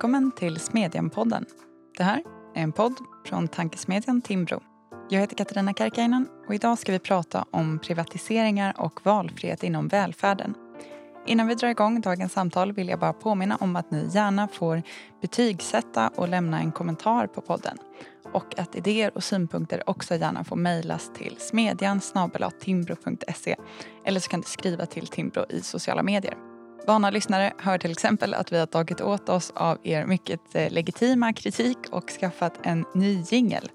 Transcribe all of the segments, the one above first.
Välkommen till Smedjan-podden. Det här är en podd från tankesmedjan Timbro. Jag heter Katarina Karkainen och idag ska vi prata om privatiseringar och valfrihet inom välfärden. Innan vi drar igång dagens samtal vill jag bara påminna om att ni gärna får betygsätta och lämna en kommentar på podden. Och att idéer och synpunkter också gärna får mejlas till smedjan timbro.se eller så kan du skriva till Timbro i sociala medier. Vana lyssnare hör till exempel att vi har tagit åt oss av er mycket eh, legitima kritik och skaffat en ny jingel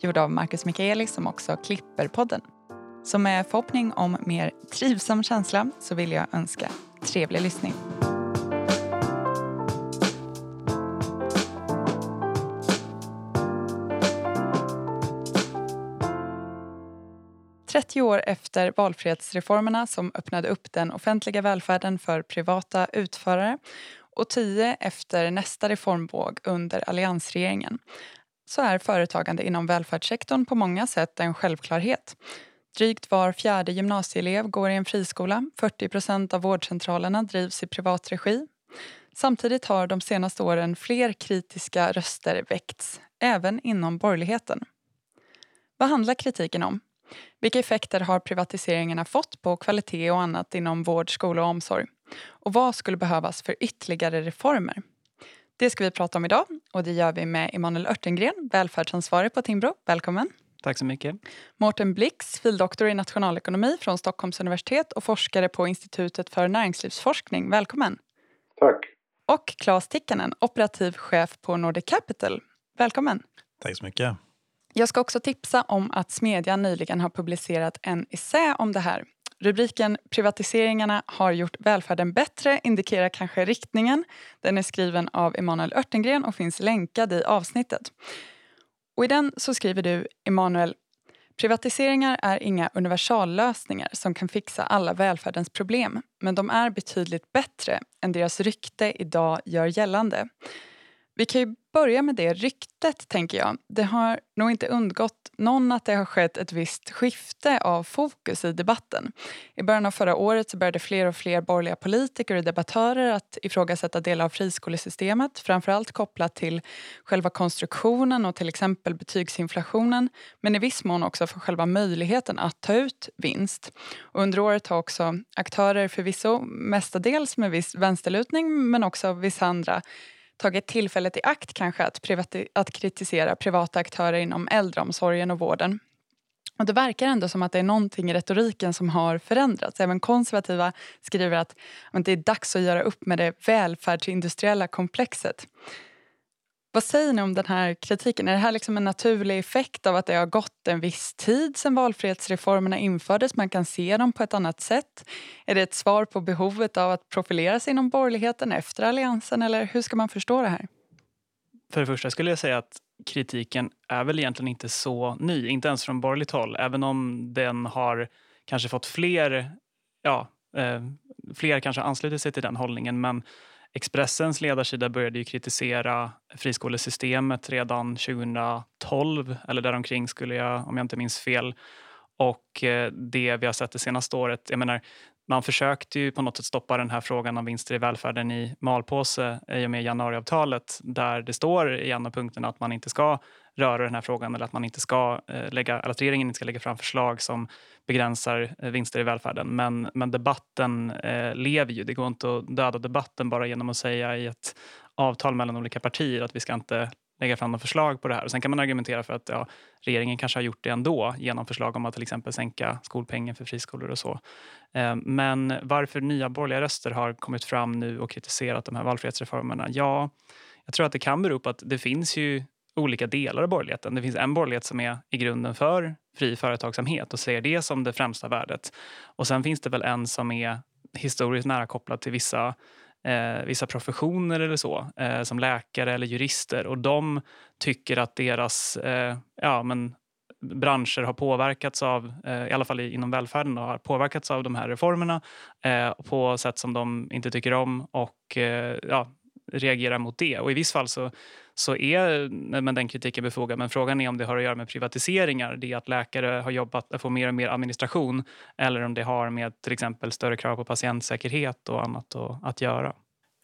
gjord av Marcus Mikaeli som också klipper podden. Så med förhoppning om mer trivsam känsla så vill jag önska trevlig lyssning. 30 år efter valfrihetsreformerna som öppnade upp den offentliga välfärden för privata utförare och 10 efter nästa reformvåg under alliansregeringen så är företagande inom välfärdssektorn på många sätt en självklarhet. Drygt var fjärde gymnasieelev går i en friskola. 40 av vårdcentralerna drivs i privat regi. Samtidigt har de senaste åren fler kritiska röster väckts, även inom borgerligheten. Vad handlar kritiken om? Vilka effekter har privatiseringarna fått på kvalitet och annat inom vård, skola och omsorg? Och vad skulle behövas för ytterligare reformer? Det ska vi prata om idag och det gör vi med Emanuel Örtengren, välfärdsansvarig på Timbro. Välkommen! Tack så mycket. Mårten Blix, fildoktor i nationalekonomi från Stockholms universitet och forskare på Institutet för näringslivsforskning. Välkommen! Tack! Och Claes Tikkanen, operativ chef på Nordic Capital. Välkommen! Tack så mycket. Jag ska också tipsa om att Smedjan nyligen har publicerat en essä om det här. Rubriken “Privatiseringarna har gjort välfärden bättre” indikerar kanske riktningen. Den är skriven av Emanuel Örtengren och finns länkad i avsnittet. Och I den så skriver du, Emanuel, Privatiseringar är inga universallösningar som kan fixa alla välfärdens problem men de är betydligt bättre än deras rykte idag gör gällande. Vi kan ju börja med det ryktet, tänker jag. Det har nog inte undgått någon att det har skett ett visst skifte av fokus i debatten. I början av förra året så började fler och fler borgerliga politiker och debattörer att ifrågasätta delar av friskolesystemet framförallt kopplat till själva konstruktionen och till exempel betygsinflationen men i viss mån också för själva möjligheten att ta ut vinst. Och under året har också aktörer förvisso mestadels med viss vänsterlutning men också vissa andra tagit tillfället i akt kanske att, att kritisera privata aktörer inom äldreomsorgen och vården. Och det verkar ändå som att det är någonting i retoriken som har förändrats. Även konservativa skriver att det är dags att göra upp med det välfärdsindustriella komplexet. Vad säger ni om den här kritiken? Är det här liksom en naturlig effekt av att det har gått en viss tid sedan valfrihetsreformerna infördes? Man kan se dem på ett annat sätt. Är det ett svar på behovet av att profilera sig inom borgerligheten efter alliansen eller hur ska man förstå det här? För det första skulle jag säga att kritiken är väl egentligen inte så ny, inte ens från borgerligt håll, även om den har kanske fått fler, ja, eh, fler kanske anslutit sig till den hållningen. Men Expressens ledarsida började ju kritisera friskolesystemet redan 2012 eller däromkring skulle jag, om jag inte minns fel. Och eh, det vi har sett det senaste året, jag menar, man försökte ju på något sätt stoppa den här frågan om vinster i välfärden i malpåse i och med januariavtalet där det står i en av punkterna att man inte ska röra den här frågan eller att, man inte ska eh, lägga, eller att regeringen inte ska lägga fram förslag som begränsar eh, vinster i välfärden. Men, men debatten eh, lever ju. Det går inte att döda debatten bara genom att säga i ett avtal mellan olika partier att vi ska inte lägga fram några förslag på det här. Och sen kan man argumentera för att ja, regeringen kanske har gjort det ändå genom förslag om att till exempel sänka skolpengen för friskolor och så. Eh, men varför nya borgerliga röster har kommit fram nu och kritiserat de här valfrihetsreformerna? Ja, jag tror att det kan bero på att det finns ju olika delar av borgerligheten. Det finns en borgerlighet som är i grunden för fri företagsamhet och ser det som det främsta värdet. Och sen finns det väl en som är historiskt nära kopplad till vissa eh, vissa professioner eller så, eh, som läkare eller jurister. Och de tycker att deras eh, ja, men branscher har påverkats av, eh, i alla fall inom välfärden, då, har påverkats av de här reformerna eh, på sätt som de inte tycker om och eh, ja, reagerar mot det. Och i viss fall så, så är men den kritiken befogad. Men frågan är om det har att göra med privatiseringar. Det att läkare har jobbat att få mer och mer administration eller om det har med till exempel större krav på patientsäkerhet och annat att, att göra.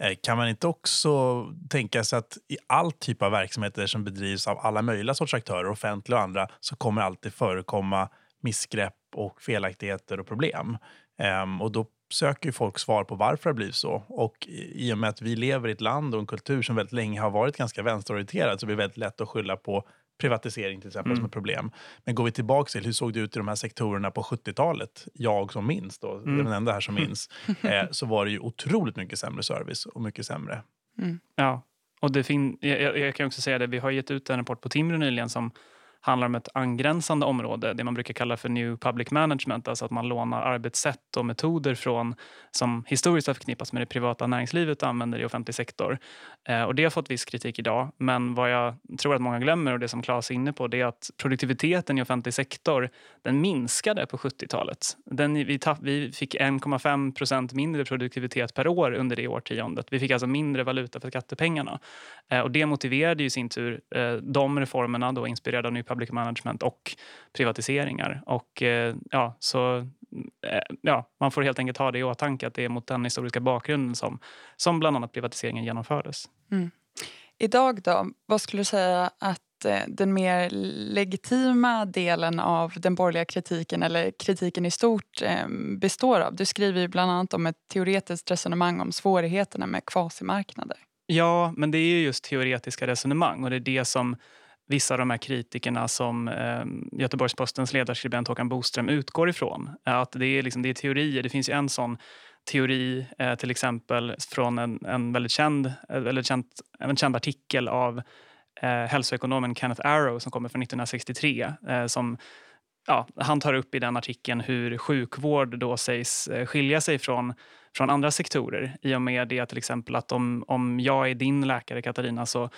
Eh, kan man inte också tänka sig att i all typ av verksamheter som bedrivs av alla möjliga sorts aktörer, offentliga och andra, så kommer alltid förekomma missgrepp och felaktigheter och problem. Ehm, och då söker ju folk svar på varför det blivit så. Och i och med att vi lever i ett land och en kultur som väldigt länge har varit ganska vänsterorienterad så blir det väldigt lätt att skylla på privatisering till exempel mm. som ett problem. Men går vi tillbaka till hur såg det ut i de här sektorerna på 70-talet? Jag som minns, då, mm. den enda här som minns, eh, så var det ju otroligt mycket sämre service och mycket sämre. Mm. Ja, och det fin jag, jag, kan också säga det, vi har gett ut en rapport på Timrå nyligen som handlar om ett angränsande område, det man brukar kalla för New Public Management, alltså att man lånar arbetssätt och metoder från som historiskt har förknippats med det privata näringslivet och använder i offentlig sektor. Eh, och det har fått viss kritik idag, men vad jag tror att många glömmer och det som Claes är inne på, det är att produktiviteten i offentlig sektor, den minskade på 70-talet. Den, vi, tapp, vi fick 1,5 procent mindre produktivitet per år under det årtiondet. Vi fick alltså mindre valuta för skattepengarna. Eh, och det motiverade ju i sin tur eh, de reformerna, då inspirerade av New public management och privatiseringar. Och eh, ja, så eh, ja, man får helt enkelt ha det i åtanke att det är mot den historiska bakgrunden som, som bland annat privatiseringen genomfördes. Mm. Idag då, vad skulle du säga att eh, den mer legitima delen av den borgerliga kritiken eller kritiken i stort består av? Du skriver bland annat om ett teoretiskt resonemang om svårigheterna med kvasimarknader. Ja, men det är just teoretiska resonemang och det är det som vissa av de här kritikerna som eh, Göteborgs-Postens ledarskribent Håkan Boström utgår ifrån. Att det är, liksom, det är teorier. Det finns ju en sån teori eh, till exempel från en, en väldigt känd, eh, eller känd, en känd artikel av eh, hälsoekonomen Kenneth Arrow som kommer från 1963 eh, som ja, han tar upp i den artikeln hur sjukvård då sägs eh, skilja sig från från andra sektorer i och med det till exempel att om, om jag är din läkare Katarina så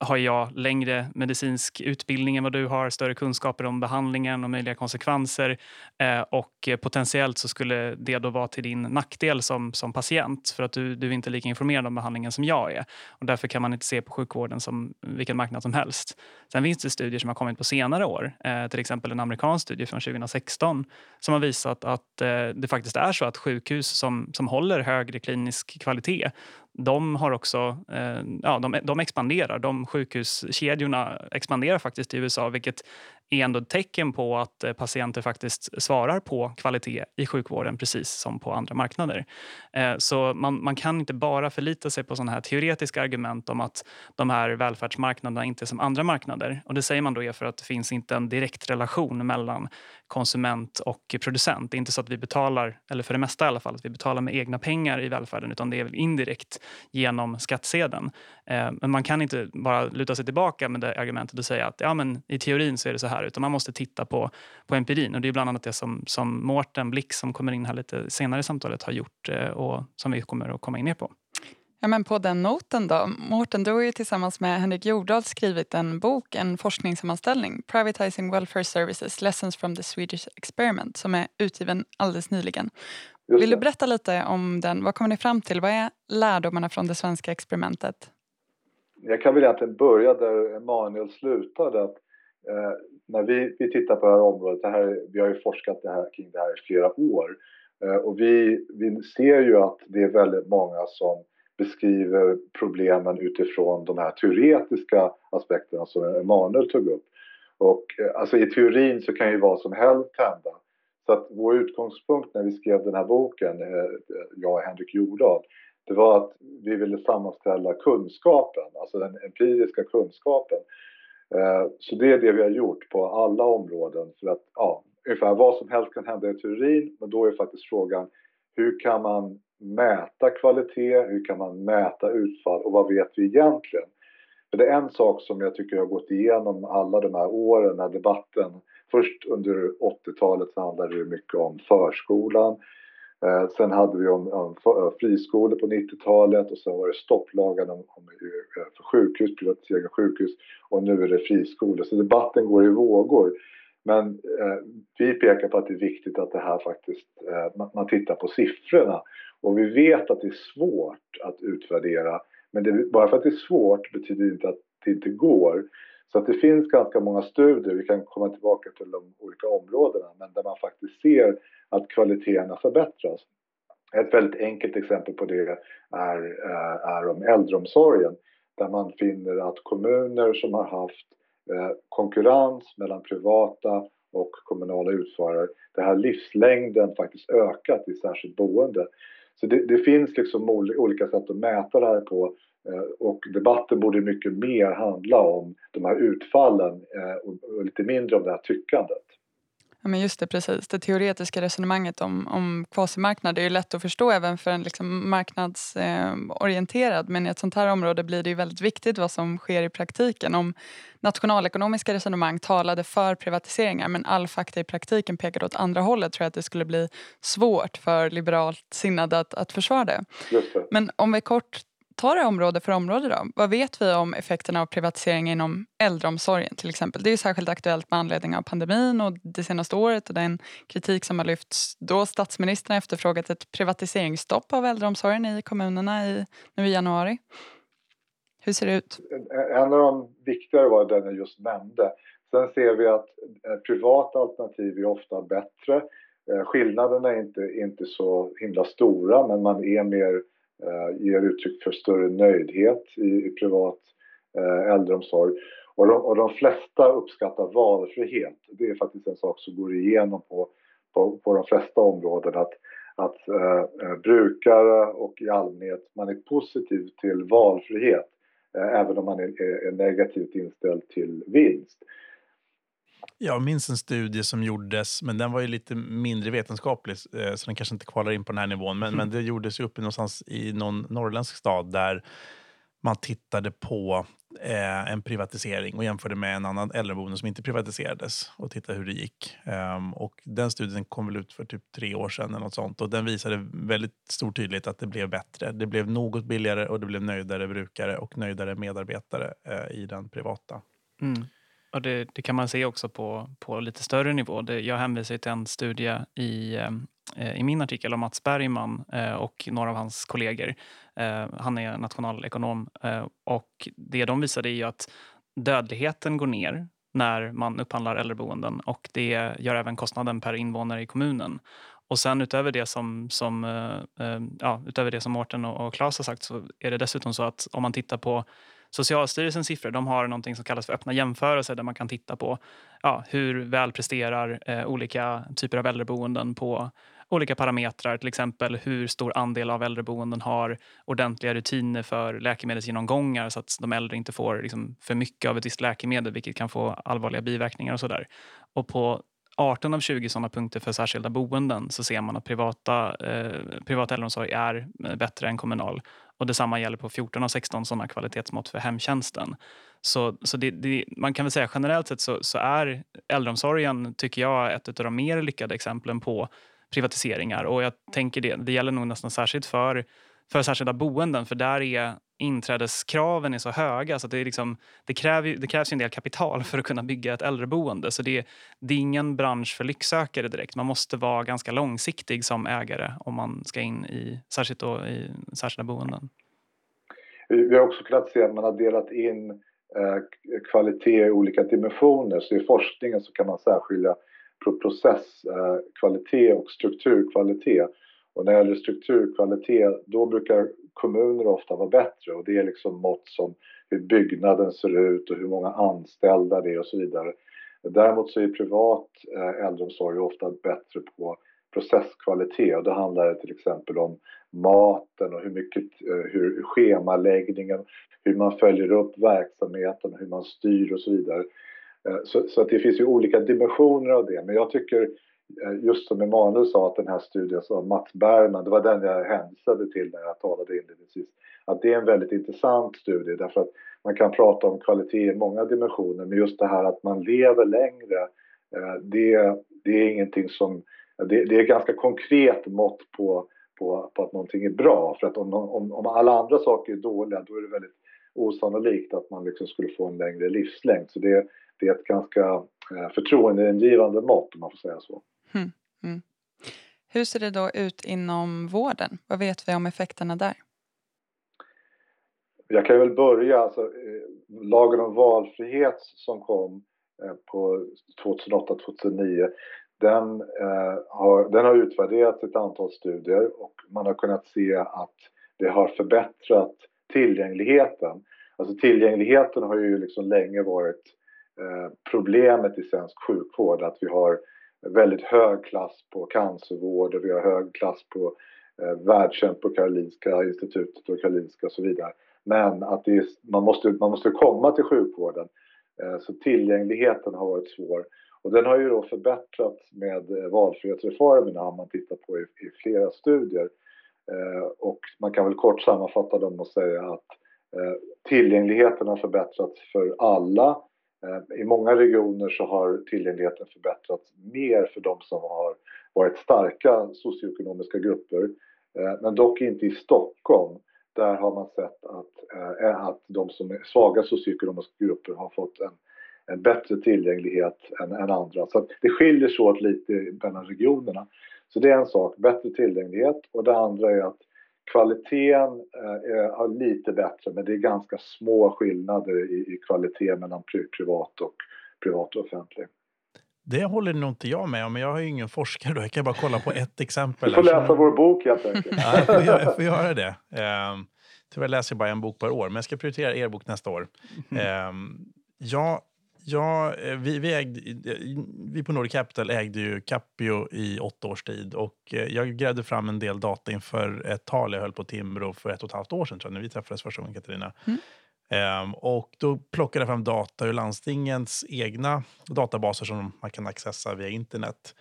har jag längre medicinsk utbildning än vad du har, större kunskaper om behandlingen och möjliga konsekvenser eh, och potentiellt så skulle det då vara till din nackdel som, som patient för att du, du är inte lika informerad om behandlingen som jag är och därför kan man inte se på sjukvården som vilken marknad som helst. Sen finns det studier som har kommit på senare år, eh, till exempel en amerikansk studie från 2016 som har visat att eh, det faktiskt är så att sjukhus som, som håller håller högre klinisk kvalitet de har också, eh, ja, de, de expanderar. De sjukhuskedjorna expanderar faktiskt i USA vilket är ändå ett tecken på att eh, patienter faktiskt svarar på kvalitet i sjukvården precis som på andra marknader. Eh, så man, man kan inte bara förlita sig på sådana här teoretiska argument om att de här välfärdsmarknaderna inte är som andra marknader. Och det säger man då är för att det finns inte en direkt relation mellan konsument och producent. Det är inte så att vi betalar, eller för det mesta i alla fall, att vi betalar med egna pengar i välfärden utan det är indirekt genom skattsedeln. Eh, men man kan inte bara luta sig tillbaka med det argumentet och säga att ja, men i teorin så är det så här, utan man måste titta på, på empirin. Och det är bland annat det som, som Mårten Blick, som kommer in här lite senare i samtalet, har gjort eh, och som vi kommer att komma in mer på. Ja, men på den noten då. Mårten, du har ju tillsammans med Henrik Jordahl skrivit en bok, en forskningssammanställning, Privatizing Welfare Services, Lessons from the Swedish Experiment, som är utgiven alldeles nyligen. Vill du berätta lite om den? Vad kommer ni fram till? Vad är lärdomarna från det svenska experimentet? Jag kan väl egentligen börja där Emanuel slutade. Att, eh, när vi, vi tittar på det här området, det här, vi har ju forskat det här, kring det här i flera år eh, och vi, vi ser ju att det är väldigt många som beskriver problemen utifrån de här teoretiska aspekterna som Emanuel tog upp. Och eh, alltså i teorin så kan ju vad som helst hända. Så att vår utgångspunkt när vi skrev den här boken, eh, jag och Henrik Jordahl, det var att vi ville sammanställa kunskapen, alltså den empiriska kunskapen. Eh, så det är det vi har gjort på alla områden för att, ja, ungefär vad som helst kan hända i teorin, men då är faktiskt frågan hur kan man mäta kvalitet, hur kan man mäta utfall och vad vet vi egentligen? Men det är en sak som jag tycker har gått igenom alla de här åren, när debatten Först under 80-talet så handlade det mycket om förskolan. Eh, sen hade vi om, om eh, friskolor på 90-talet och sen var det stopplagen om, om, eh, för sjukhus, privatisering av sjukhus och nu är det friskolor. Så debatten går i vågor. Men eh, vi pekar på att det är viktigt att det här faktiskt, eh, man, man, tittar på siffrorna. Och vi vet att det är svårt att utvärdera. Men det, bara för att det är svårt betyder det inte att det inte går. Så att det finns ganska många studier, vi kan komma tillbaka till de olika områdena, men där man faktiskt ser att kvaliteterna förbättras. Ett väldigt enkelt exempel på det är, eh, är om äldreomsorgen där man finner att kommuner som har haft eh, konkurrens mellan privata och kommunala utförare, där har livslängden faktiskt ökat i särskilt boende. Så det, det, finns liksom olika sätt att mäta det här på eh, och debatten borde mycket mer handla om de här utfallen eh, och lite mindre om det här tyckandet. Ja, men just det, precis. Det teoretiska resonemanget om, om kvasimarknad är ju lätt att förstå även för en liksom marknadsorienterad men i ett sånt här område blir det ju väldigt viktigt vad som sker i praktiken. Om nationalekonomiska resonemang talade för privatiseringar men all fakta i praktiken pekade åt andra hållet tror jag att det skulle bli svårt för liberalt sinnade att, att försvara det. det. Men om vi kort ta det område för område då. Vad vet vi om effekterna av privatisering inom äldreomsorgen till exempel? Det är särskilt aktuellt med anledning av pandemin och det senaste året och den kritik som har lyfts då statsministern efterfrågat ett privatiseringsstopp av äldreomsorgen i kommunerna i, nu i januari. Hur ser det ut? En av de viktigare var den jag just nämnde. Sen ser vi att privata alternativ är ofta bättre. Eh, skillnaderna är inte, inte så himla stora men man är mer Eh, ger uttryck för större nöjdhet i, i privat eh, äldreomsorg. Och de, och de flesta uppskattar valfrihet. Det är faktiskt en sak som går igenom på, på, på de flesta områden. Att, att eh, eh brukare och i allmänhet, man är positiv till valfrihet eh, även om man är, är negativt inställd till vinst. Jag minns en studie som gjordes, men den var ju lite mindre vetenskaplig eh, så den kanske inte kvalar in på den här nivån. Men, mm. men det gjordes ju uppe någonstans i någon norrländsk stad där man tittade på eh, en privatisering och jämförde med en annan äldreboende som inte privatiserades och tittade hur det gick. Um, och den studien kom väl ut för typ tre år sedan eller något sånt och den visade väldigt stor tydlighet att det blev bättre. Det blev något billigare och det blev nöjdare brukare och nöjdare medarbetare eh, i den privata. Mm. Och det, det, kan man se också på, på lite större nivå. Det, jag hänvisar till en studie i, eh, i min artikel om Mats Bergman eh, och några av hans kollegor. Eh, han är nationalekonom eh, och det de visade är att dödligheten går ner när man upphandlar äldreboenden och det gör även kostnaden per invånare i kommunen. Och sen utöver det som, som, eh, eh ja, utöver det som Mårten och, och Claes har sagt så är det dessutom så att om man tittar på Socialstyrelsens siffror de har något som kallas för öppna jämförelser där man kan titta på ja, hur väl presterar eh, olika typer av äldreboenden på olika parametrar. Till exempel hur stor andel av äldreboenden har ordentliga rutiner för läkemedelsgenomgångar så att de äldre inte får liksom, för mycket av ett visst läkemedel vilket kan få allvarliga biverkningar och sådär. Och på 18 av 20 sådana punkter för särskilda boenden så ser man att privata, eh, privat äldreomsorg är eh, bättre än kommunal. Och detsamma gäller på 14 av 16 sådana kvalitetsmått för hemtjänsten. Så, så det, det, man kan väl säga generellt sett så, så, är äldreomsorgen, tycker jag, ett av de mer lyckade exemplen på privatiseringar. Och jag tänker det, det gäller nog nästan särskilt för, för särskilda boenden, för där är inträdeskraven är så höga så det, är liksom, det, kräver, det krävs en del kapital för att kunna bygga ett äldreboende. Så det, det är ingen bransch för lycksökare direkt. Man måste vara ganska långsiktig som ägare om man ska in i, särskilt då i särskilda boenden. Vi har också kunnat se att man har delat in eh, kvalitet i olika dimensioner. Så i forskningen så kan man särskilja processkvalitet eh, och strukturkvalitet. Och när det gäller strukturkvalitet, då brukar kommuner ofta var bättre och det är liksom mått som hur byggnaden ser ut och hur många anställda det är och så vidare. Däremot så är privat eh, äldreomsorg ofta bättre på processkvalitet och då handlar det till exempel om maten och hur mycket, eh, hur schemaläggningen, hur man följer upp verksamheten, hur man styr och så vidare. Eh, så, så att det finns ju olika dimensioner av det men jag tycker Eh, just som Emanuel sa att den här studien som Mats Bergman, det var den jag hänvisade till när jag talade inledningsvis, att det är en väldigt intressant studie därför att man kan prata om kvalitet i många dimensioner men just det här att man lever längre, eh, det, det är ingenting som, det, det är ganska konkret mått på, på, på att någonting är bra för att om, om, om alla andra saker är dåliga då är det väldigt osannolikt att man liksom skulle få en längre livslängd. Så det, det är ett ganska eh, förtroendeingivande mått om man får säga så. Mm. Mm. Hur ser det då ut inom vården? Vad vet vi om effekterna där? Jag kan väl börja, alltså, eh, lagen om valfrihet som kom eh, på 2008-2009 den, eh, har, den har utvärderats ett antal studier och man har kunnat se att det har förbättrat tillgängligheten. Alltså tillgängligheten har ju liksom länge varit eh, problemet i svensk sjukvård, att vi har väldigt hög klass på cancervård och vi har hög klass på eh, världskänt på Karolinska institutet och Karolinska och så vidare. Men att är, man, måste, man måste komma till sjukvården. Eh, så tillgängligheten har varit svår. Och den har ju då förbättrats med eh, valfrihetsreformerna har man tittat på i, i flera studier. Eh, och man kan väl kort sammanfatta dem och säga att eh, tillgängligheten har förbättrats för alla. Eh, I många regioner så har tillgängligheten förbättrats mer för de som har varit starka socioekonomiska grupper. Eh, men dock inte i Stockholm. Där har man sett att, eh, att de som är svaga socioekonomiska grupper har fått en, en bättre tillgänglighet än, än andra. Så det skiljer sig åt lite mellan regionerna. Så det är en sak, bättre tillgänglighet. Och det andra är att kvaliteten eh, är lite bättre men det är ganska små skillnader i, kvalitet mellan privat och, privat och offentlig. Det håller nog inte jag med om, men jag är ju ingen forskare. Då. Jag kan bara kolla på ett exempel. Du får läsa vår bok helt enkelt. ja, jag, får, jag får göra det. Um, tyvärr läser jag bara en bok per år, men jag ska prioritera er bok nästa år. Um, jag, jag, eh, vi, vi, ägde, vi på Nordic Capital ägde ju Capio i åtta års tid och eh, jag grävde fram en del data inför ett tal jag höll på Timbro för ett och ett halvt år sedan, tror jag, när vi träffades första gången, Katarina. Mm. Um, och då plockade jag fram data ur landstingens egna databaser som man kan accessa via internet.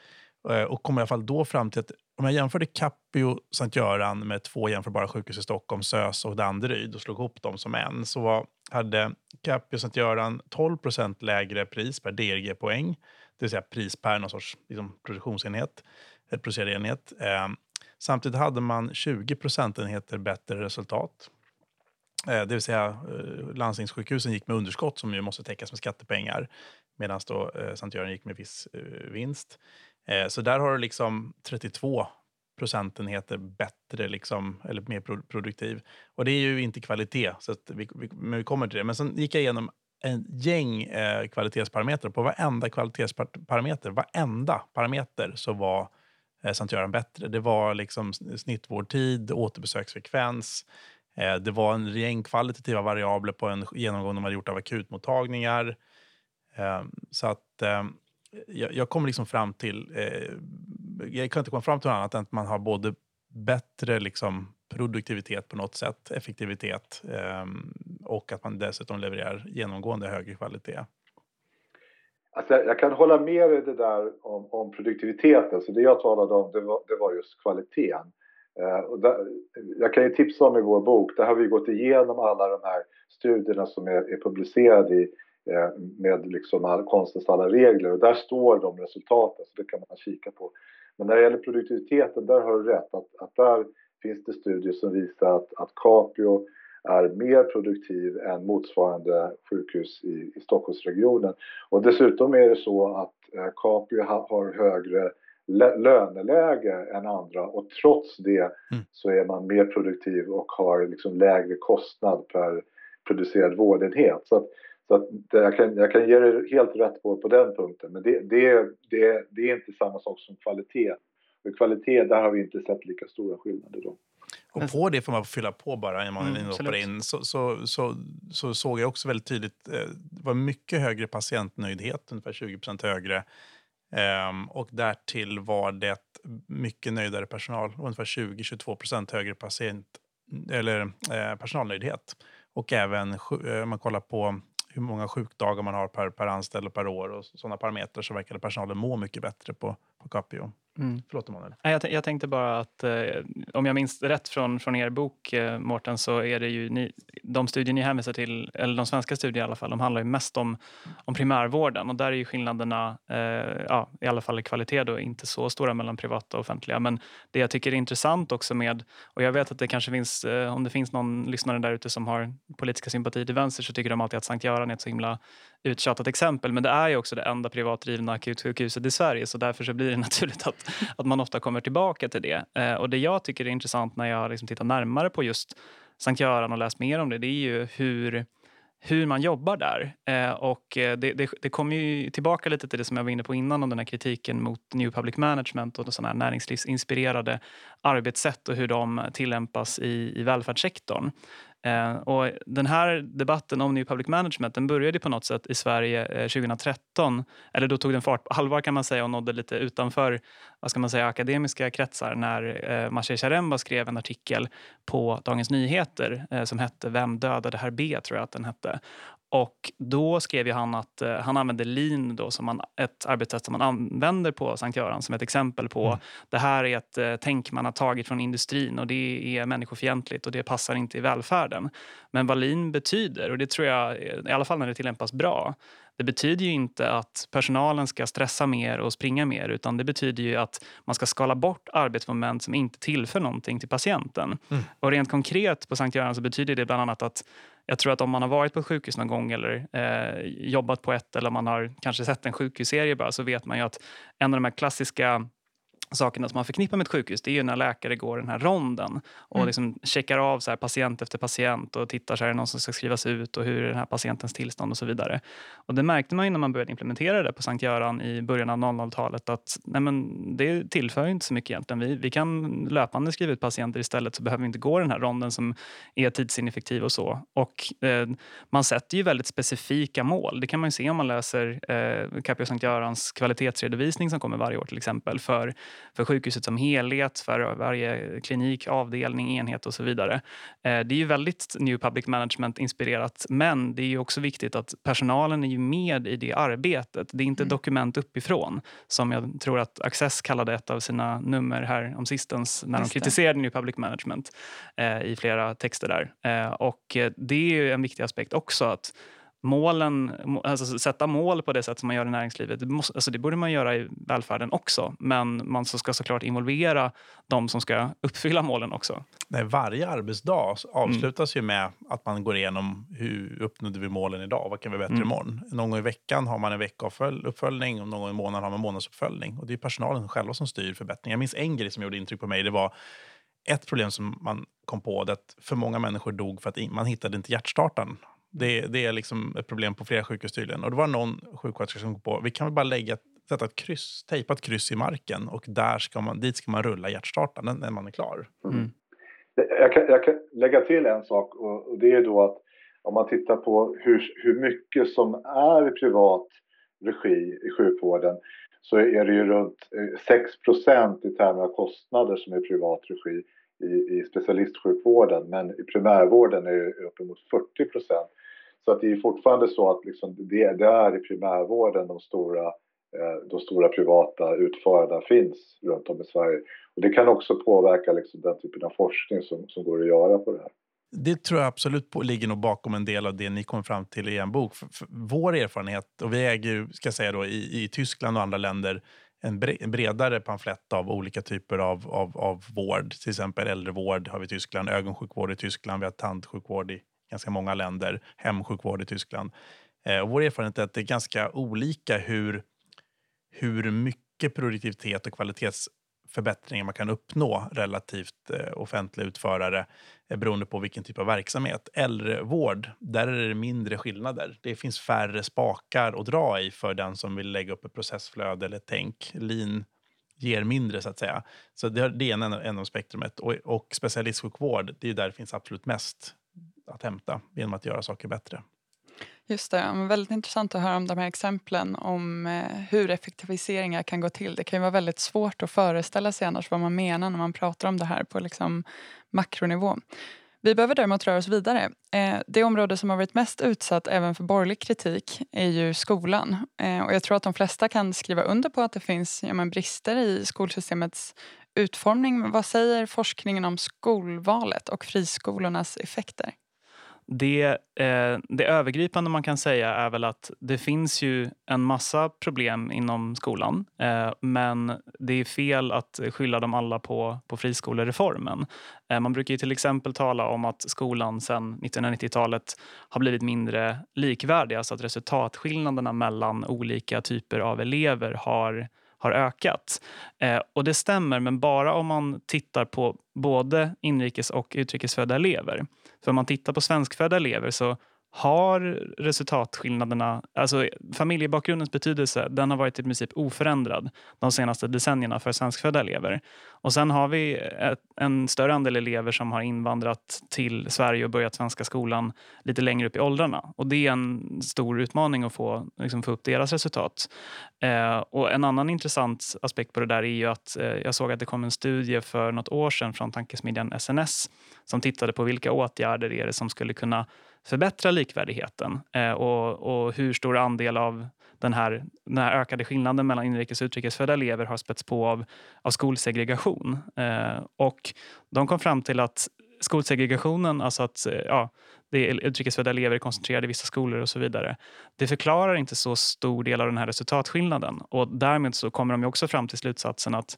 Uh, och kom i alla fall då fram till att om jag jämförde Capio Sankt Göran med två jämförbara sjukhus i Stockholm, SÖS och Danderyd och slog ihop dem som en så var, hade Capio Sankt Göran 12% lägre pris per DRG-poäng, det vill säga pris per någon sorts liksom, produktionsenhet, eh, producerad enhet. Eh, samtidigt hade man 20 procentenheter bättre resultat Eh, det vill säga eh, landstingssjukhusen gick med underskott som ju måste täckas med skattepengar medan då eh, Sankt Göran gick med viss eh, vinst. Eh, så där har du liksom 32 procentenheter bättre, liksom, eller mer produktiv. Och det är ju inte kvalitet, så vi, vi, men vi kommer till det. Men sen gick jag igenom en gäng eh, kvalitetsparametrar. På varenda kvalitetsparameter, varenda parameter så var eh, Sankt Göran bättre. Det var liksom snittvårdtid, återbesöksfrekvens, Eh, det var en gäng kvalitativa variabler på en genomgång de hade gjort av akutmottagningar. Eh, så att eh, jag, jag kom liksom fram till... Eh, jag kan inte komma fram till något annat än att man har både bättre liksom produktivitet på något sätt, effektivitet ehm, och att man dessutom levererar genomgående högre kvalitet. Alltså jag, kan hålla med dig det där om, om produktiviteten. Så det jag talade om det var, det var just kvaliteten. Eh, och där, jag kan ju tipsa om i vår bok, där har vi gått igenom alla de här studierna som är, är publicerade i, med liksom all, konstens alla regler och där står de resultaten så det kan man kika på. Men när det gäller produktiviteten, där har du rätt att, att där finns det studier som visar att, att Capio är mer produktiv än motsvarande sjukhus i, i Stockholmsregionen. Och dessutom är det så att eh, Capio ha, har högre löneläge än andra och trots det mm. så är man mer produktiv och har liksom lägre kostnad per producerad vårdenhet. Så, att, så att jag, kan, jag kan ge dig helt rätt på, på den punkten men det, det, det, det är inte samma sak som kvalitet. För kvalitet, där har vi inte sett lika stora skillnader då. Och på det får man fylla på bara man mm, in. Så, så, så, så, såg jag också väldigt tydligt, eh, det var mycket högre patientnöjdhet, ungefär 20 högre Um, och därtill var det mycket nöjdare personal, ungefär 20-22 högre patient, eller, eh, personalnöjdhet. Och även om eh, man kollar på hur många sjukdagar man har per, per anställd och per år och sådana parametrar så verkade personalen må mycket bättre på, på Capio. Mm. Förlåt Emanuel. Jag, jag tänkte bara att eh, om jag minns rätt från, från er bok eh, Mårten så är det ju ni, de studier ni hänvisar till, eller de svenska studierna i alla fall, de handlar ju mest om, om primärvården och där är ju skillnaderna, eh, ja, i alla fall i kvalitet då, inte så stora mellan privata och offentliga. Men det jag tycker är intressant också med, och jag vet att det kanske finns, eh, om det finns någon lyssnare där ute som har politiska sympatier till vänster så tycker de alltid att Sankt Göran är ett så himla uttjatat exempel. Men det är ju också det enda privatdrivna akutsjukhuset i Sverige så därför så blir det naturligt att att man ofta kommer tillbaka till det. Eh, och det jag tycker är intressant när jag liksom tittar närmare på just Sankt Göran och läst mer om det, det är ju hur hur man jobbar där. Eh, och eh, det, det, det kommer ju tillbaka lite till det som jag var inne på innan om den här kritiken mot New Public Management och sådana här näringslivsinspirerade arbetssätt och hur de tillämpas i, i välfärdssektorn. Eh, och den här debatten om New Public Management den började på något sätt i Sverige eh, 2013. Eller då tog den fart på allvar kan man säga och nådde lite utanför vad ska man säga, akademiska kretsar när eh, Maciej Charemba skrev en artikel på Dagens Nyheter eh, som hette Vem dödade herr B? tror jag att den hette. Och då skrev han att eh, han använde lean då som man, ett arbetssätt som man använder på Sankt Göran som ett exempel på mm. det här är ett eh, tänk man har tagit från industrin och det är människofientligt och det passar inte i välfärden. Men vad lean betyder, och det tror jag i alla fall när det tillämpas bra, det betyder ju inte att personalen ska stressa mer och springa mer utan det betyder ju att man ska skala bort arbetsmoment som inte tillför någonting till patienten. Mm. Och rent konkret på Sankt Göran så betyder det bland annat att jag tror att om man har varit på ett sjukhus någon gång eller eh, jobbat på ett eller man har kanske sett en sjukhusserie bara så vet man ju att en av de här klassiska sakerna som man förknippar med ett sjukhus det är ju när läkare går den här ronden och mm. liksom checkar av så här patient efter patient och tittar så här, är det någon som ska skrivas ut och hur är den här patientens tillstånd och så vidare. Och det märkte man ju när man började implementera det på Sankt Göran i början av 00-talet att nej men, det tillför inte så mycket egentligen. Vi, vi kan löpande skriva ut patienter istället så behöver vi inte gå den här ronden som är tidsineffektiv och så. Och eh, man sätter ju väldigt specifika mål. Det kan man se om man läser eh, Capio Sankt Görans kvalitetsredovisning som kommer varje år till exempel för för sjukhuset som helhet, för varje klinik, avdelning, enhet och så vidare. Eh, det är ju väldigt New Public Management-inspirerat men det är också viktigt att personalen är med i det arbetet. Det är inte mm. dokument uppifrån som jag tror att Access kallade ett av sina nummer här om sistens när de kritiserade New Public Management eh, i flera texter där. Eh, och det är en viktig aspekt också att målen, alltså sätta mål på det sätt som man gör i näringslivet, det, måste, alltså det borde man göra i välfärden också. Men man ska såklart involvera de som ska uppfylla målen också. Nej, varje arbetsdag avslutas mm. ju med att man går igenom hur uppnådde vi målen idag? Vad kan vi bättre mm. imorgon? Någon gång i veckan har man en veckouppföljning och någon gång i månaden har man månadsuppföljning. Och det är personalen själva som styr förbättringar. Jag minns en grej som gjorde intryck på mig. Det var ett problem som man kom på, det att för många människor dog för att man hittade inte hjärtstartaren det, det är liksom ett problem på flera sjukhus tydligen. Och det var någon sjuksköterska som kom på vi kan väl bara lägga, sätta ett kryss, tejpa ett kryss i marken och där ska man, dit ska man rulla hjärtstartaren när man är klar. Mm. mm. Jag, kan, jag, kan, lägga till en sak och, och, det är då att om man tittar på hur, hur mycket som är i privat regi i sjukvården så är det ju runt 6 eh, i termer av kostnader som är privat regi i, i specialistsjukvården men i primärvården är det uppemot 40 så att det är fortfarande så att liksom det, det är i primärvården de stora, eh, de stora privata utförarna finns runt om i Sverige. Och det kan också påverka liksom den typen av forskning som, som går att göra på det här. Det tror jag absolut på, ligger nog bakom en del av det ni kom fram till i en bok. För, för vår erfarenhet, och vi äger ska säga då, i, i Tyskland och andra länder en bredare pamflett av olika typer av, av, av vård. Till exempel äldrevård har vi i Tyskland, ögonsjukvård i Tyskland, vi har tandsjukvård i ganska många länder, hemsjukvård i Tyskland. Eh, och vår erfarenhet är att det är ganska olika hur, hur mycket produktivitet och kvalitetsförbättringar man kan uppnå relativt eh, offentliga utförare eh, beroende på vilken typ av verksamhet. Äldrevård, där är det mindre skillnader. Det finns färre spakar att dra i för den som vill lägga upp ett processflöde eller tänk. Lean ger mindre, så att säga. Så det, det är en, en av spektrumet. Och, och specialistsjukvård, det är där det finns absolut mest att hämta genom att göra saker bättre. Just det, väldigt intressant att höra om de här exemplen om eh, hur effektiviseringar kan gå till. Det kan ju vara väldigt svårt att föreställa sig annars vad man menar när man pratar om det här på liksom makronivå. Vi behöver däremot röra oss vidare. Eh, det område som har varit mest utsatt även för borgerlig kritik är ju skolan. Eh, och jag tror att de flesta kan skriva under på att det finns ja, brister i skolsystemets utformning. Men vad säger forskningen om skolvalet och friskolornas effekter? Det, eh, det övergripande man kan säga är väl att det finns ju en massa problem inom skolan. Eh, men det är fel att skylla dem alla på, på friskolereformen. Eh, man brukar till exempel tala om att skolan sedan 1990-talet har blivit mindre likvärdig. Alltså att resultatskillnaderna mellan olika typer av elever har har ökat. Eh, och det stämmer, men bara om man tittar på både inrikes och utrikesfödda elever. För om man tittar på svenskfödda elever så har resultatskillnaderna, alltså familjebakgrundens betydelse, den har varit i princip oförändrad de senaste decennierna för svenskfödda elever. Och sen har vi ett, en större andel elever som har invandrat till Sverige och börjat svenska skolan lite längre upp i åldrarna. Och det är en stor utmaning att få, liksom, få upp deras resultat. Eh, och en annan intressant aspekt på det där är ju att eh, jag såg att det kom en studie för något år sedan från tankesmedjan SNS som tittade på vilka åtgärder är det som skulle kunna förbättra likvärdigheten eh, och, och, hur stor andel av den här, den här ökade skillnaden mellan inrikes och utrikesfödda elever har spätts på av, av skolsegregation. Eh, och de kom fram till att skolsegregationen, alltså att eh, ja, det är utrikesfödda elever är koncentrerade i vissa skolor och så vidare. Det förklarar inte så stor del av den här resultatskillnaden och därmed så kommer de också fram till slutsatsen att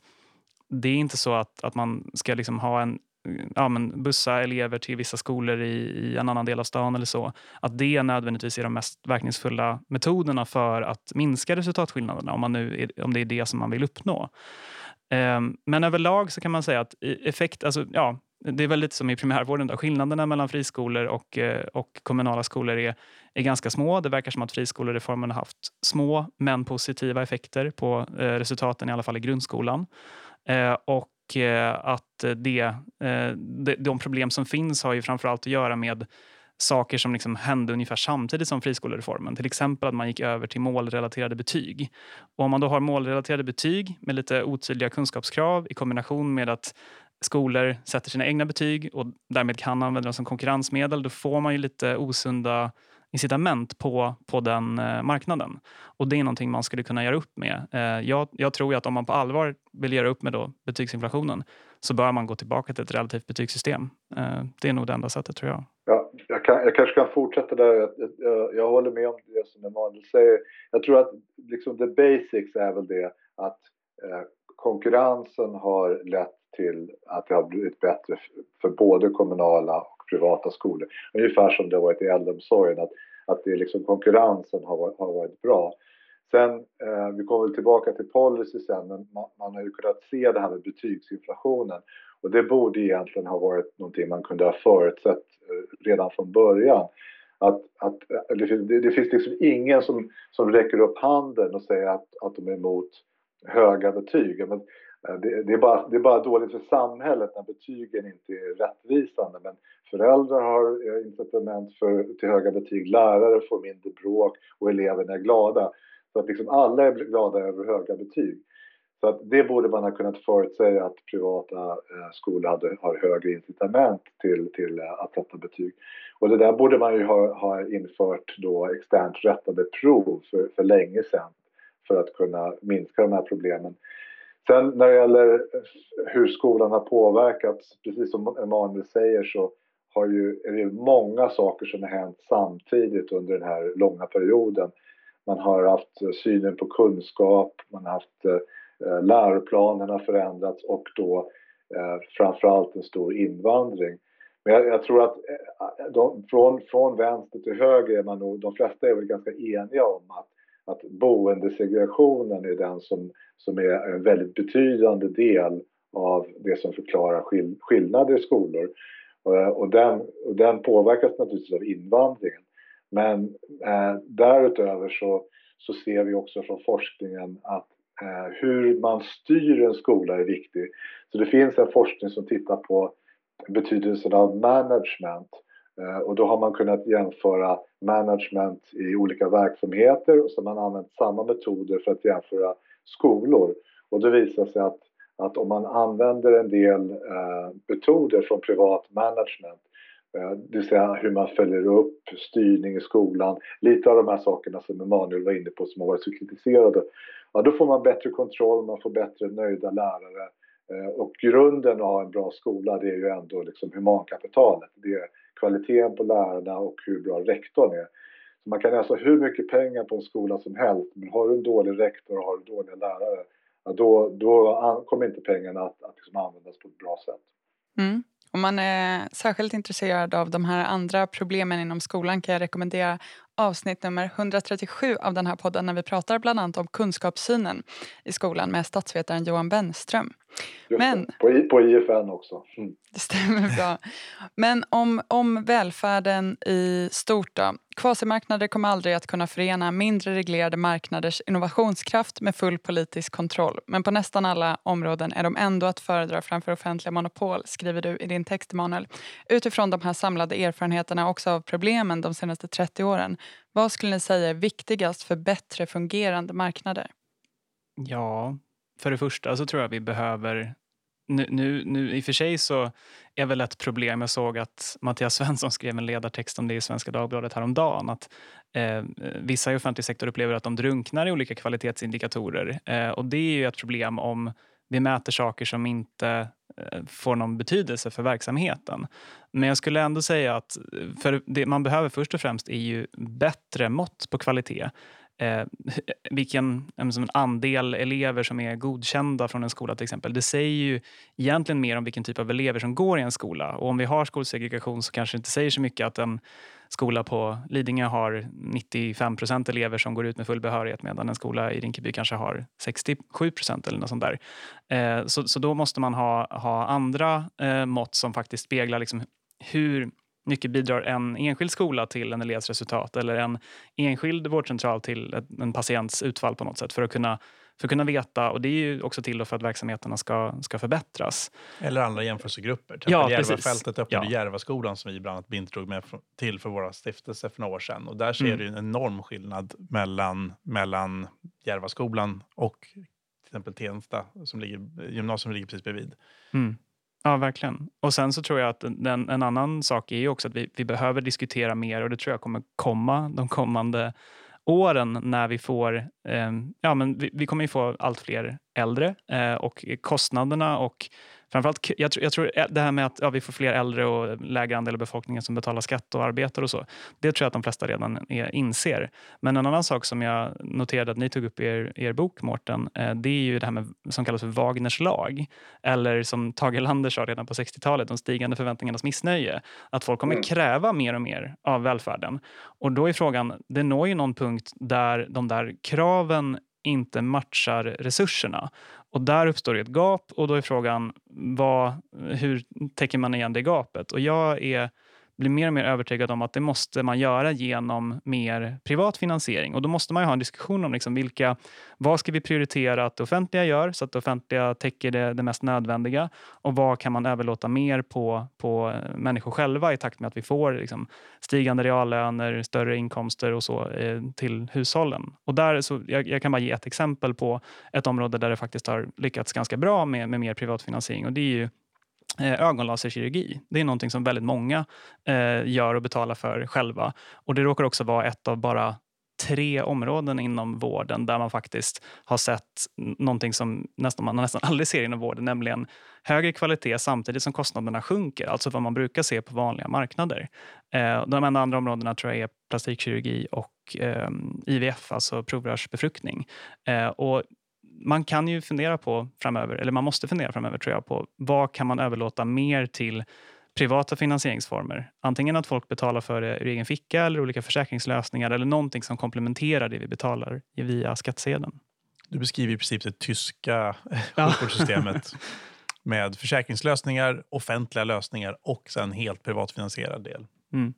det är inte så att, att man ska liksom ha en ja, men bussa elever till vissa skolor i, i, en annan del av stan eller så. Att det nödvändigtvis är de mest verkningsfulla metoderna för att minska resultatskillnaderna om, man nu om det är det som man vill uppnå. Um, men överlag så kan man säga att effekt, alltså, ja, det är väl lite som i primärvården. Då. Skillnaderna mellan friskolor och, eh, och kommunala skolor är, är ganska små. Det verkar som att friskolereformen har haft små men positiva effekter på eh, resultaten, i alla fall i grundskolan. Eh, och och eh, att eh, det, eh, de problem som finns har ju framförallt att göra med saker som liksom hände ungefär samtidigt som friskolereformen. Till exempel att man gick över till målrelaterade betyg. Och om man då har målrelaterade betyg med lite otydliga kunskapskrav i kombination med att skolor sätter sina egna betyg och därmed kan använda dem som konkurrensmedel, då får man ju lite osunda incitament på, på den eh, marknaden. Och Det är någonting man skulle kunna göra upp med. Eh, jag, jag tror att om man på allvar vill göra upp med då betygsinflationen så bör man gå tillbaka till ett relativt betygssystem. Eh, det är nog det enda sättet, tror jag. Ja, jag, kan, jag kanske kan fortsätta där. Jag, jag, jag, håller med om det som Emanuel säger. Jag tror att liksom the basics är väl det att eh, konkurrensen har lett till att det har blivit bättre för både kommunala och privata skolor. Ungefär som det har varit i äldreomsorgen, att, att det liksom konkurrensen har varit, har varit bra. Sen, eh, vi kommer väl tillbaka till policy sen, men man, man, har ju kunnat se det här med betygsinflationen och det borde egentligen ha varit någonting man kunde ha förutsett eh, redan från början. Att, att, eh, det, finns, det, det finns liksom ingen som, som räcker upp handen och säger att, att de är emot höga betyg. Men Eh, det, det, är bara, det är bara dåligt för samhället när betygen inte är rättvisande. Men föräldrar har eh, incitament för, till höga betyg, lärare får mindre bråk och eleverna är glada. Så att liksom alla är glada över höga betyg. Så att det borde man ha kunnat förutsäga att privata eh, skolor hade, har högre incitament till, till att sätta betyg. Och det där borde man ju ha, ha infört då externt rättade prov för, för länge sedan för att kunna minska de här problemen. Sen när det gäller hur skolan har påverkats, precis som Emanuel säger så har ju, är det många saker som har hänt samtidigt under den här långa perioden. Man har haft synen på kunskap, man har haft eh, läroplanerna förändrats och då eh, framförallt en stor invandring. Men jag, jag tror att eh, de, från, från vänster till höger är man nog, de flesta är väl ganska eniga om att att boendesegregationen är den som, som är en väldigt betydande del av det som förklarar skill skillnader i skolor. Eh, och den, och den påverkas naturligtvis av invandringen. Men eh, därutöver så, så ser vi också från forskningen att eh, hur man styr en skola är viktig. Så det finns en forskning som tittar på betydelsen av management Eh, och då har man kunnat jämföra management i olika verksamheter och så har man använt samma metoder för att jämföra skolor. Och det visar sig att, att om man använder en del eh, metoder från privat management eh, det vill säga hur man följer upp styrning i skolan, lite av de här sakerna som Emanuel var inne på som har varit så kritiserade. Ja, då får man bättre kontroll, man får bättre nöjda lärare Eh, och grunden att ha en bra skola det är ju ändå liksom humankapitalet. Det är kvaliteten på lärarna och hur bra rektorn är. Så man kan alltså hur mycket pengar på en skola som helst, men har du en dålig rektor och har du dåliga lärare, ja, då, då kommer inte pengarna att, att liksom användas på ett bra sätt. Mm. Om man är särskilt intresserad av de här andra problemen inom skolan kan jag rekommendera avsnitt nummer 137 av den här podden när vi pratar bland annat om kunskapssynen i skolan med statsvetaren Johan Bennström. Men, på, på IFN också. Mm. Det stämmer bra. Men om, om välfärden i stort då. Kvasimarknader kommer aldrig att kunna förena mindre reglerade marknaders innovationskraft med full politisk kontroll. Men på nästan alla områden är de ändå att föredra framför offentliga monopol, skriver du i din text, Emanuel. Utifrån de här samlade erfarenheterna också av problemen de senaste 30 åren. Vad skulle ni säga är viktigast för bättre fungerande marknader? Ja, för det första så tror jag vi behöver nu, nu, nu, I och för sig så är väl ett problem, jag såg att Mattias Svensson skrev en ledartext om det i Svenska Dagbladet häromdagen, att eh, vissa i offentlig sektor upplever att de drunknar i olika kvalitetsindikatorer. Eh, och det är ju ett problem om vi mäter saker som inte eh, får någon betydelse för verksamheten. Men jag skulle ändå säga att eh, för det man behöver först och främst är ju bättre mått på kvalitet eh, vilken en andel elever som är godkända från en skola till exempel. Det säger ju egentligen mer om vilken typ av elever som går i en skola. Och om vi har skolsegregation så kanske det inte säger så mycket att en skola på Lidingö har 95 procent elever som går ut med full behörighet medan en skola i Rinkeby kanske har 67 procent eller något sånt där. Eh, så, så då måste man ha, ha andra eh, mått som faktiskt speglar liksom hur mycket bidrar en enskild skola till en elevs resultat eller en enskild vårdcentral till en patients utfall på något sätt för att kunna, för att kunna veta. Och det är ju också till för att verksamheterna ska, ska förbättras. Eller andra jämförelsegrupper. Till ja, Järvafältet öppnade ja. Järvaskolan som vi bland annat bidrog med till för våra stiftelser för några år sedan. Och där ser mm. du en enorm skillnad mellan, mellan Järvaskolan och till exempel Tensta som ligger, gymnasium som ligger precis bredvid. Mm. Ja, verkligen. Och sen så tror jag att den, en annan sak är ju också att vi, vi behöver diskutera mer och det tror jag kommer komma de kommande åren när vi får, eh, ja men vi, vi, kommer ju få allt fler äldre eh, och kostnaderna och Framförallt, jag, tror, jag tror det här med att ja, vi får fler äldre och lägre andel av befolkningen som betalar skatt och arbetar och så. Det tror jag att de flesta redan är, inser. Men en annan sak som jag noterade att ni tog upp i er, er bok, Mårten, eh, det är ju det här med, som kallas för Wagners lag. Eller som Tage Erlander sa redan på 60-talet, de stigande förväntningarnas missnöje. Att folk kommer mm. kräva mer och mer av välfärden. Och då är frågan, det når ju någon punkt där de där kraven inte matchar resurserna. Och där uppstår ett gap och då är frågan vad, hur täcker man igen det gapet? Och jag är blir mer och mer övertygad om att det måste man göra genom mer privat finansiering. Och då måste man ha en diskussion om liksom vilka, vad ska vi prioritera att det offentliga gör så att det offentliga täcker det, det mest nödvändiga och vad kan man överlåta mer på, på eh, människor själva i takt med att vi får liksom, stigande reallöner, större inkomster och så eh, till hushållen. Och där, så, jag, jag, kan bara ge ett exempel på ett område där det faktiskt har lyckats ganska bra med, med mer privat finansiering och det är ju Eh, ögonlaserkirurgi. Det är någonting som väldigt många eh, gör och betalar för själva. Och Det råkar också vara ett av bara tre områden inom vården där man faktiskt har sett någonting som nästan, man nästan aldrig ser inom vården, nämligen högre kvalitet samtidigt som kostnaderna sjunker, alltså vad man brukar se på vanliga marknader. Eh, de enda andra områdena tror jag är plastikkirurgi och eh, IVF, alltså provrörsbefruktning. Eh, och man kan ju fundera på framöver, eller man måste fundera framöver tror jag, på vad kan man överlåta mer till privata finansieringsformer. Antingen att folk betalar för det ur egen ficka eller olika försäkringslösningar eller någonting som komplementerar det vi betalar via skattsedeln. Du beskriver i princip det tyska sjukvårdssystemet med försäkringslösningar, offentliga lösningar och sen helt privatfinansierad del. Mm.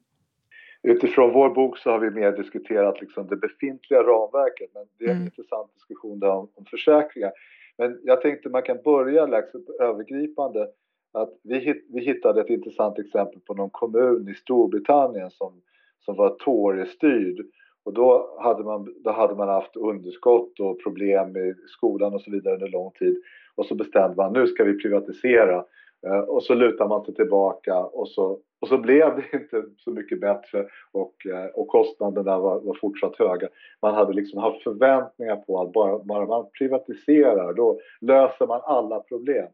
Utifrån vår bok så har vi mer diskuterat liksom det befintliga ramverket men det är en mm. intressant diskussion där om, om försäkringar. Men jag tänkte man kan börja liksom övergripande att vi, vi hittade ett intressant exempel på någon kommun i Storbritannien som, som var Tory-styrd och då hade, man, då hade man haft underskott och problem i skolan och så vidare under lång tid och så bestämde man nu ska vi privatisera Eh, och så lutar man sig tillbaka och så, och så blev det inte så mycket bättre och, eh, och kostnaderna var, var fortsatt höga. Man hade liksom haft förväntningar på att bara, bara man privatiserar då löser man alla problem.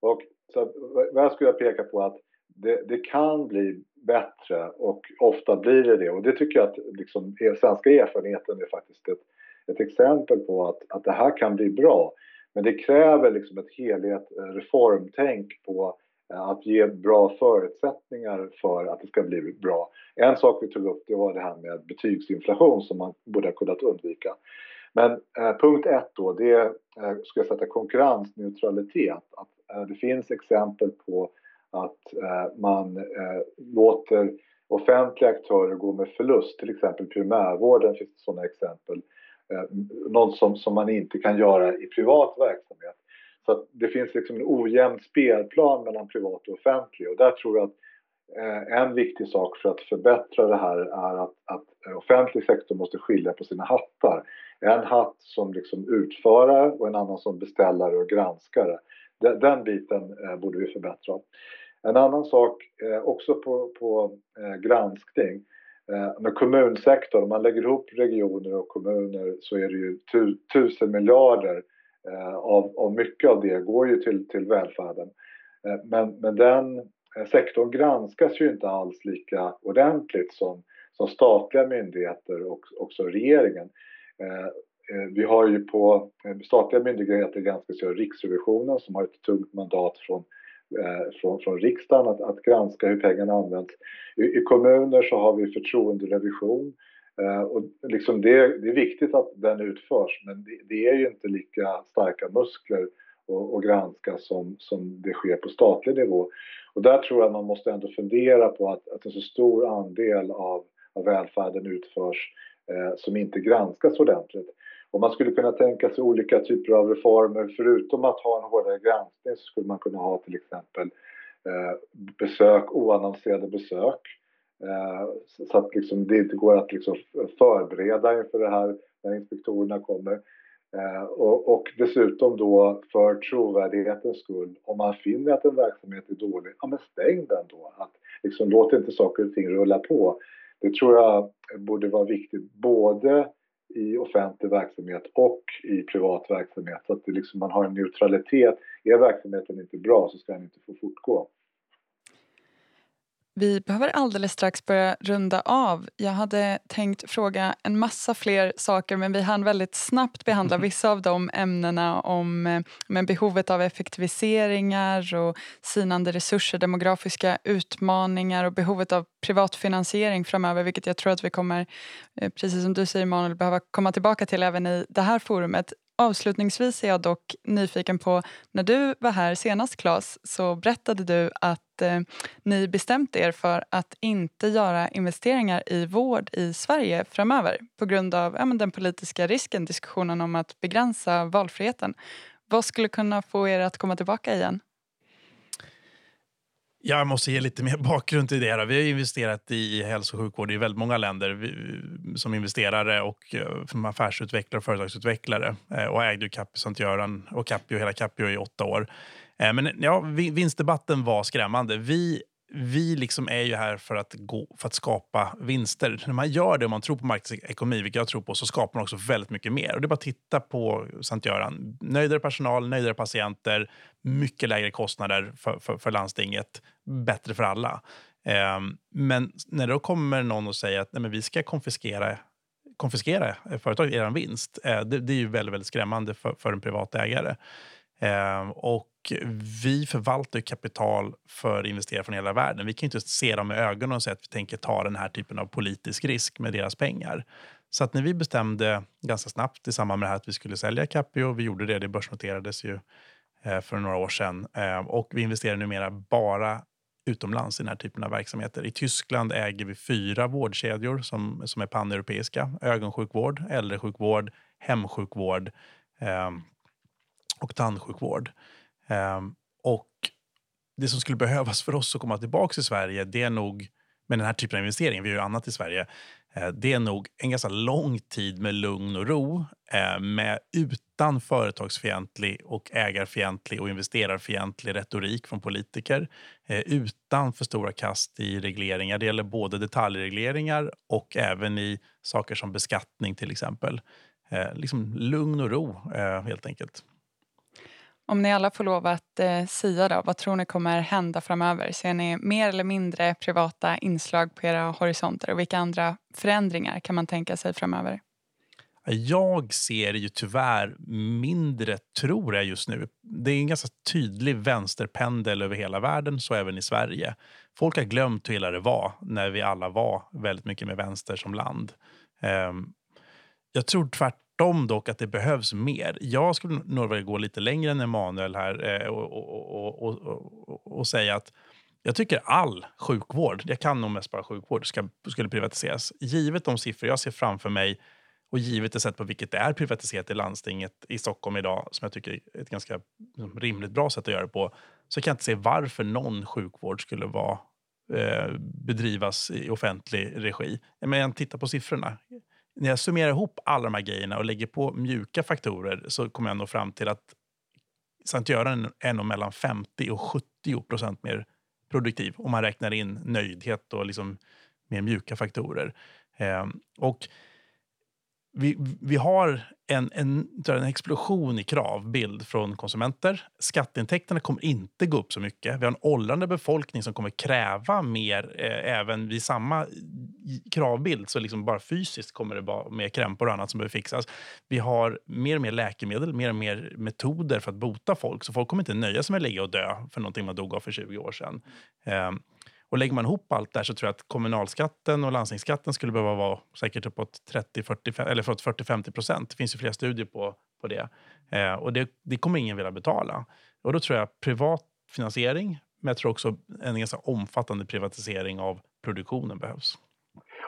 Och så vad jag skulle peka på att det, det, kan bli bättre och ofta blir det det och det tycker jag att liksom, svenska erfarenheten är faktiskt ett, ett exempel på att, att det här kan bli bra. Men det kräver liksom ett helhet, reformtänk på att ge bra förutsättningar för att det ska bli bra. En sak vi tog upp det var det här med betygsinflation som man borde ha kunnat undvika. Men eh, punkt ett då, det eh, ska jag sätta konkurrensneutralitet. Att eh, det finns exempel på att eh, man eh, låter offentliga aktörer gå med förlust, till exempel primärvården finns det sådana exempel. Eh, något som, som man inte kan göra i privat verksamhet. Så det finns liksom en ojämn spelplan mellan privat och offentlig och där tror jag att eh, en viktig sak för att förbättra det här är att, att eh, offentlig sektor måste skilja på sina hattar. En hatt som liksom utförare och en annan som beställare och granskare. Den, den biten eh, borde vi förbättra. En annan sak, också på, på granskning, med kommunsektorn, om man lägger ihop regioner och kommuner så är det ju tu, tusen miljarder Eh, av, av mycket av det går ju till, till välfärden. Eh, men, men den eh, sektorn granskas ju inte alls lika ordentligt som, som statliga myndigheter och också regeringen. Vi har ju på statliga myndigheter granskas ju Riksrevisionen som har ett tungt mandat från från, från riksdagen att, att granska hur pengarna används. I, I, kommuner så har vi förtroenderevision eh, Eh, och liksom det, det, är viktigt att den utförs men det, det är ju inte lika starka muskler att granska som, som det sker på statlig nivå. Och där tror jag man måste ändå fundera på att, att en så stor andel av, av välfärden utförs eh, som inte granskas ordentligt. Och man skulle kunna tänka sig olika typer av reformer. Förutom att ha en hårdare granskning så skulle man kunna ha till exempel eh, besök, oannonserade besök. Eh, så att liksom det inte går att liksom förbereda inför det här när inspektorerna kommer. Eh, och, och, dessutom då för trovärdighetens skull, om man finner att en verksamhet är dålig, ja men stäng den då. Att liksom, låt inte saker och ting rulla på. Det tror jag borde vara viktigt både i offentlig verksamhet och i privat verksamhet. Så att det liksom, man har en neutralitet. Är verksamheten inte bra så ska den inte få fortgå. Vi behöver alldeles strax börja runda av. Jag hade tänkt fråga en massa fler saker men vi hann väldigt snabbt behandla vissa av de ämnena om eh, med behovet av effektiviseringar och sinande resurser, demografiska utmaningar och behovet av privatfinansiering framöver vilket jag tror att vi kommer, eh, precis som du säger Manuel, behöva komma tillbaka till även i det här forumet. Avslutningsvis är jag dock nyfiken på, när du var här senast Claes, så berättade du att eh, ni bestämt er för att inte göra investeringar i vård i Sverige framöver på grund av ja, den politiska risken, diskussionen om att begränsa valfriheten. Vad skulle kunna få er att komma tillbaka igen? Jag måste ge lite mer bakgrund till det. Vi har investerat i hälso och sjukvård i väldigt många länder som investerare och eh, som affärsutvecklare och företagsutvecklare. Eh, och ägde Capio Sankt Göran och Capio, hela Capio i åtta år. Eh, men ja, vinstdebatten var skrämmande. Vi vi liksom är ju här för att, gå, för att skapa vinster. När man gör det och man tror på marknadsekonomi, vilket jag tror på, så skapar man också väldigt mycket mer. Och det är bara att titta på Sankt Göran. Nöjdare personal, nöjdare patienter, mycket lägre kostnader för, för, för landstinget, bättre för alla. Eh, men när då kommer någon och säger att nej, men vi ska konfiskera konfiskera företaget, er vinst. Eh, det, det, är ju väldigt, väldigt skrämmande för, för en privat ägare. Eh, och vi förvaltar kapital för investerare från hela världen. Vi kan inte se dem i ögonen och säga att vi tänker ta den här typen av politisk risk med deras pengar. Så att när vi bestämde ganska snabbt i samband med det här att vi skulle sälja Capio, vi gjorde det, det börsnoterades ju eh, för några år sedan eh, och vi investerar numera bara utomlands i den här typen av verksamheter. I Tyskland äger vi fyra vårdkedjor som, som är paneuropeiska. Ögonsjukvård, äldresjukvård, hemsjukvård eh, och tandsjukvård. Um, och det som skulle behövas för oss att komma tillbaka till Sverige, det är nog med den här typen av investering, vi gör ju annat i Sverige, eh, det är nog en ganska lång tid med lugn och ro eh, med utan företagsfientlig och ägarfientlig och investerarfientlig retorik från politiker. Eh, utan för stora kast i regleringar. Det gäller både detaljregleringar och även i saker som beskattning till exempel. Liksom lugn och ro helt enkelt. Om ni alla får lov att eh, sia, då, vad tror ni kommer hända framöver? Ser ni mer eller mindre privata inslag på era horisonter och vilka andra förändringar kan man tänka sig framöver? Jag ser ju tyvärr mindre, tror jag just nu. Det är en ganska tydlig vänsterpendel över hela världen, så även i Sverige. Folk har glömt hur illa det var när vi alla var väldigt mycket med vänster som land. Ehm, jag tror tvärtom dock att det behövs mer. Jag skulle nog vilja gå lite längre än Emanuel här eh, och, och, och, och, säga att jag tycker all sjukvård, jag kan nog mest bara sjukvård, ska, skulle privatiseras. Givet de siffror jag ser framför mig och givet det sätt på vilket det är privatiserat i landstinget i Stockholm idag, som jag tycker är ett ganska liksom, rimligt bra sätt att göra det på, så kan jag inte se varför någon sjukvård skulle vara, eh, bedrivas i offentlig regi. Men jag tittar på siffrorna. När jag summerar ihop alla de här grejerna och lägger på mjuka faktorer så kommer jag nog fram till att Sankt Göran är nog mellan 50 och 70 procent mer produktiv om man räknar in nöjdhet och liksom mer mjuka faktorer. Eh, och vi, vi har en, en, en explosion i kravbild från konsumenter. Skatteintäkterna kommer inte gå upp så mycket. Vi har en åldrande befolkning som kommer kräva mer eh, även vid samma kravbild. Så liksom bara fysiskt kommer det vara mer krämpor och annat som behöver fixas. Vi har mer och mer läkemedel, mer och mer metoder för att bota folk. Så folk kommer inte nöja sig med att ligga och dö för någonting man dog av för 20 år sedan. Eh, och lägger man ihop allt där så tror jag att kommunalskatten och landstingsskatten skulle behöva vara säkert uppåt 30-40 eller 40-50 procent. Det finns ju flera studier på, på det. Eh, och det, det kommer ingen vilja betala. Och då tror jag privat finansiering, men jag tror också en ganska omfattande privatisering av produktionen behövs.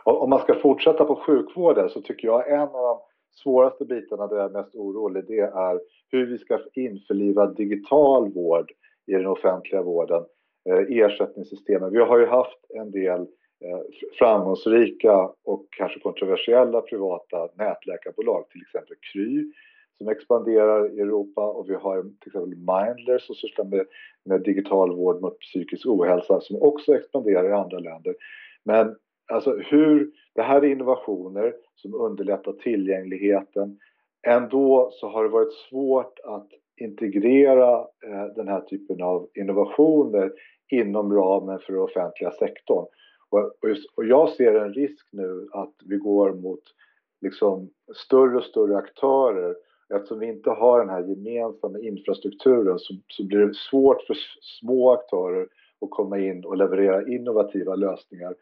Om man ska fortsätta på sjukvården så tycker jag en av de svåraste bitarna där jag är mest orolig det är hur vi ska införliva digital vård i den offentliga vården Eh, ersättningssystemen. Vi har ju haft en del eh, framgångsrika och kanske kontroversiella privata nätläkarbolag, till exempel Kry som expanderar i Europa och vi har till exempel Mindler som sysslar med, med digital vård mot psykisk ohälsa som också expanderar i andra länder. Men alltså hur, det här är innovationer som underlättar tillgängligheten. Ändå så har det varit svårt att integrera eh, den här typen av innovationer inom ramen för den offentliga sektorn. Och, och, jag ser en risk nu att vi går mot liksom större och större aktörer. Eftersom vi inte har den här gemensamma infrastrukturen så, så blir det svårt för små aktörer att komma in och leverera innovativa lösningar.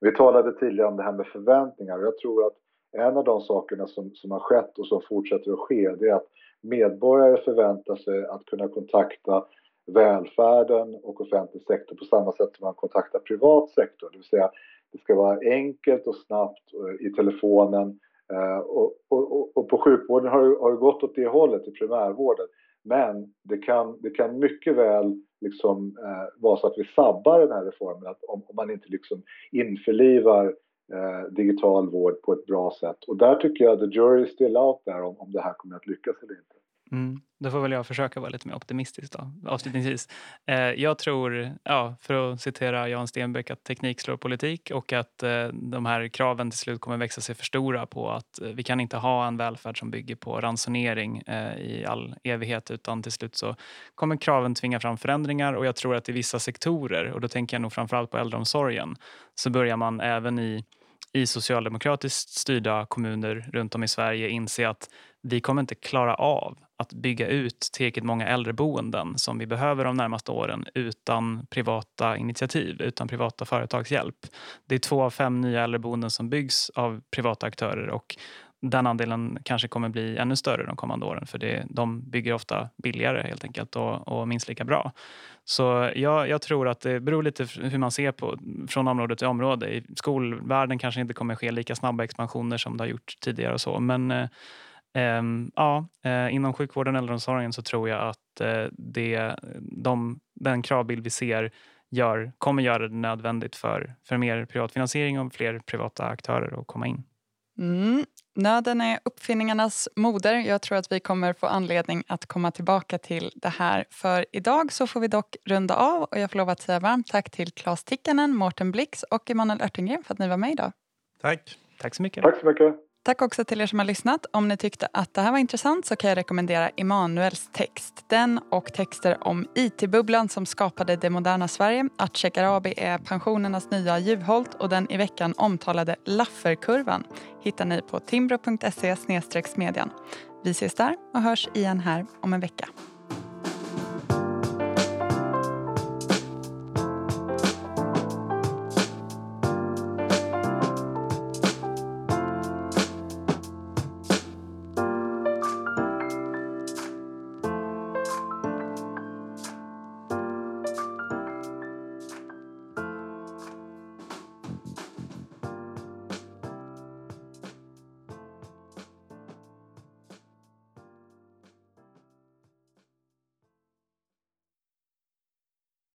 Vi talade tidigare om det här med förväntningar och jag tror att en av de sakerna som, som har skett och som fortsätter att ske det är att medborgare förväntar sig att kunna kontakta välfärden och offentlig sektor på samma sätt som man kontaktar privat sektor. Det vill säga, det ska vara enkelt och snabbt eh, i telefonen. Eh, och, och, och på sjukvården har det, har det gått åt det hållet, i primärvården. Men det kan, det kan mycket väl liksom, eh, vara så att vi sabbar den här reformen att om, om man inte liksom införlivar Eh, digital vård på ett bra sätt. Och där tycker jag the jury is still out där om, om det här kommer att lyckas eller inte. Mm. Då får väl jag försöka vara lite mer optimistisk då, avslutningsvis. Eh, jag tror, ja, för att citera Jan Stenbeck, att teknik slår politik och att eh, de här kraven till slut kommer växa sig för stora på att eh, vi kan inte ha en välfärd som bygger på ransonering eh, i all evighet utan till slut så kommer kraven tvinga fram förändringar och jag tror att i vissa sektorer, och då tänker jag nog framförallt på äldreomsorgen, så börjar man även i i socialdemokratiskt styrda kommuner runt om i Sverige inse att vi kommer inte klara av att bygga ut tillräckligt många äldreboenden som vi behöver de närmaste åren utan privata initiativ, utan privata företagshjälp. Det är två av fem nya äldreboenden som byggs av privata aktörer och den andelen kanske kommer bli ännu större de kommande åren för det, de bygger ofta billigare helt enkelt och, och minst lika bra. Så jag, jag, tror att det beror lite hur man ser på från område till område. I skolvärlden kanske inte kommer ske lika snabba expansioner som det har gjort tidigare och så men eh, ehm, eh, ja, inom sjukvården och äldreomsorgen så tror jag att eh, det, de, den kravbild vi ser gör, kommer göra det nödvändigt för, för mer privatfinansiering och fler privata aktörer att komma in. Mm. Nöden är uppfinningarnas moder. Jag tror att vi kommer få anledning att komma tillbaka till det här. För idag så får vi dock runda av och jag får lov att säga varmt tack till Claes Tikkanen, Mårten Blix och Emanuel Örtengren för att ni var med idag. Tack. Tack så mycket. Tack så mycket. Tack också till er som har lyssnat. Om ni tyckte att det här var intressant så kan jag rekommendera Emanuels text. Den och texter om IT-bubblan som skapade det moderna Sverige. Att Shekarabi är pensionernas nya Juholt och den i veckan omtalade Lafferkurvan hittar ni på timbro.se smedjan. Vi ses där och hörs igen här om en vecka.